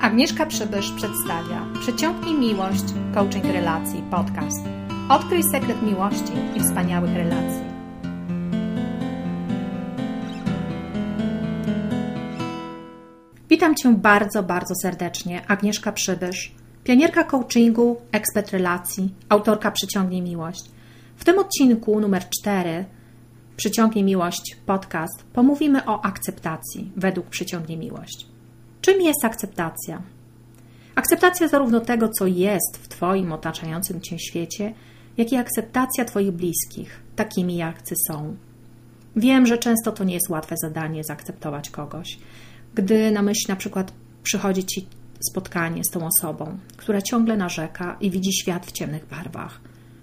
Agnieszka Przybysz przedstawia Przeciągnij miłość, coaching relacji, podcast. Odkryj sekret miłości i wspaniałych relacji. Witam Cię bardzo, bardzo serdecznie. Agnieszka Przybysz, pionierka coachingu, ekspert relacji, autorka Przyciągnij miłość. W tym odcinku numer 4 Przyciągnij miłość podcast pomówimy o akceptacji według Przyciągnij miłość. Czym jest akceptacja? Akceptacja zarówno tego, co jest w Twoim otaczającym Cię świecie, jak i akceptacja Twoich bliskich, takimi jacy są. Wiem, że często to nie jest łatwe zadanie zaakceptować kogoś. Gdy na myśl na przykład przychodzi Ci spotkanie z tą osobą, która ciągle narzeka i widzi świat w ciemnych barwach.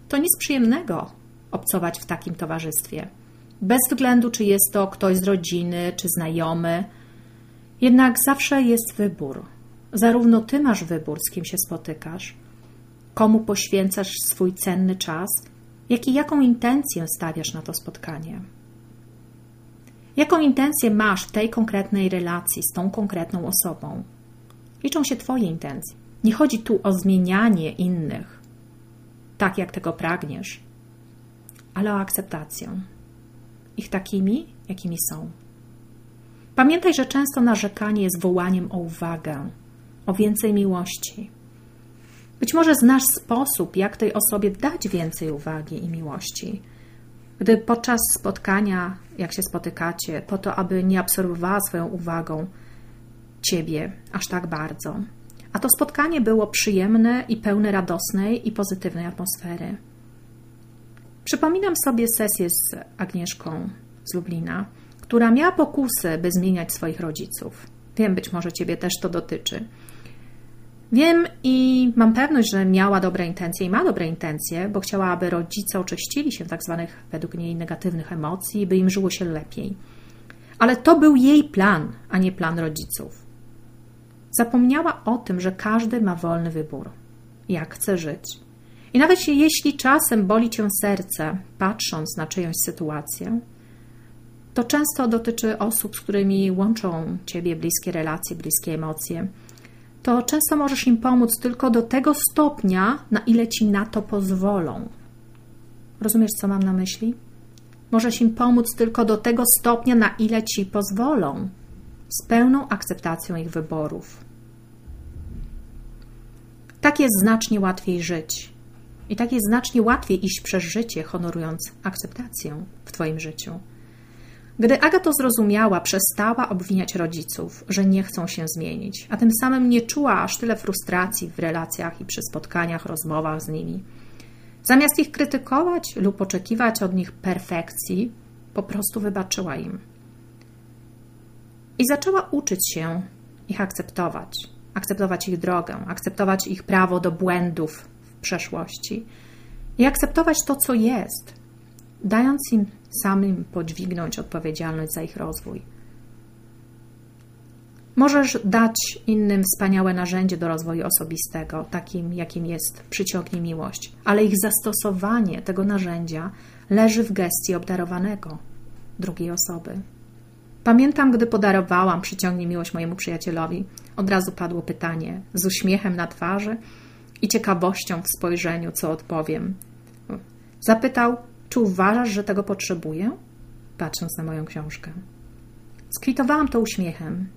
To nic przyjemnego obcować w takim towarzystwie. Bez względu, czy jest to ktoś z rodziny, czy znajomy, jednak zawsze jest wybór. Zarówno ty masz wybór, z kim się spotykasz, komu poświęcasz swój cenny czas, jak i jaką intencję stawiasz na to spotkanie. Jaką intencję masz w tej konkretnej relacji z tą konkretną osobą? Liczą się Twoje intencje. Nie chodzi tu o zmienianie innych, tak jak tego pragniesz, ale o akceptację ich takimi, jakimi są. Pamiętaj, że często narzekanie jest wołaniem o uwagę, o więcej miłości. Być może znasz sposób, jak tej osobie dać więcej uwagi i miłości. Gdy podczas spotkania, jak się spotykacie, po to, aby nie absorbowała swoją uwagą ciebie aż tak bardzo. A to spotkanie było przyjemne i pełne radosnej i pozytywnej atmosfery. Przypominam sobie sesję z Agnieszką z Lublina, która miała pokusy, by zmieniać swoich rodziców. Wiem, być może Ciebie też to dotyczy. Wiem i mam pewność, że miała dobre intencje i ma dobre intencje, bo chciała, aby rodzice oczyścili się tak zwanych, według niej, negatywnych emocji, by im żyło się lepiej. Ale to był jej plan, a nie plan rodziców. Zapomniała o tym, że każdy ma wolny wybór, jak chce żyć. I nawet jeśli czasem boli cię serce, patrząc na czyjąś sytuację, to często dotyczy osób, z którymi łączą ciebie bliskie relacje, bliskie emocje. To często możesz im pomóc tylko do tego stopnia, na ile ci na to pozwolą. Rozumiesz, co mam na myśli? Możesz im pomóc tylko do tego stopnia, na ile ci pozwolą, z pełną akceptacją ich wyborów. Tak jest znacznie łatwiej żyć. I tak jest znacznie łatwiej iść przez życie, honorując akceptację w Twoim życiu. Gdy Aga to zrozumiała, przestała obwiniać rodziców, że nie chcą się zmienić, a tym samym nie czuła aż tyle frustracji w relacjach i przy spotkaniach, rozmowach z nimi. Zamiast ich krytykować lub oczekiwać od nich perfekcji, po prostu wybaczyła im. I zaczęła uczyć się ich akceptować, akceptować ich drogę, akceptować ich prawo do błędów w przeszłości i akceptować to, co jest, dając im samym podźwignąć odpowiedzialność za ich rozwój. Możesz dać innym wspaniałe narzędzie do rozwoju osobistego, takim jakim jest przyciągnij miłość, ale ich zastosowanie tego narzędzia leży w gestii obdarowanego drugiej osoby. Pamiętam, gdy podarowałam przyciągnij miłość mojemu przyjacielowi, od razu padło pytanie z uśmiechem na twarzy i ciekawością w spojrzeniu, co odpowiem. Zapytał, czy uważasz, że tego potrzebuję? Patrząc na moją książkę. Skwitowałam to uśmiechem.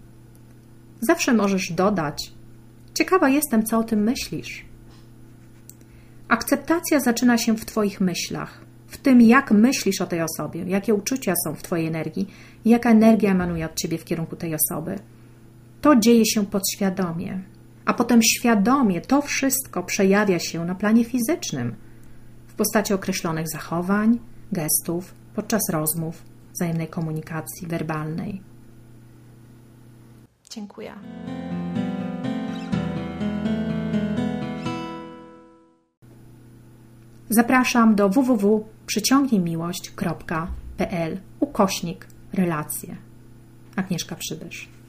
Zawsze możesz dodać: Ciekawa jestem, co o tym myślisz. Akceptacja zaczyna się w Twoich myślach, w tym, jak myślisz o tej osobie, jakie uczucia są w Twojej energii jaka energia emanuje od Ciebie w kierunku tej osoby. To dzieje się podświadomie, a potem świadomie to wszystko przejawia się na planie fizycznym postaci określonych zachowań, gestów podczas rozmów, wzajemnej komunikacji werbalnej. Dziękuję. Zapraszam do www.przyciągnijmiłość.pl ukośnik relacje. Agnieszka Przybysz.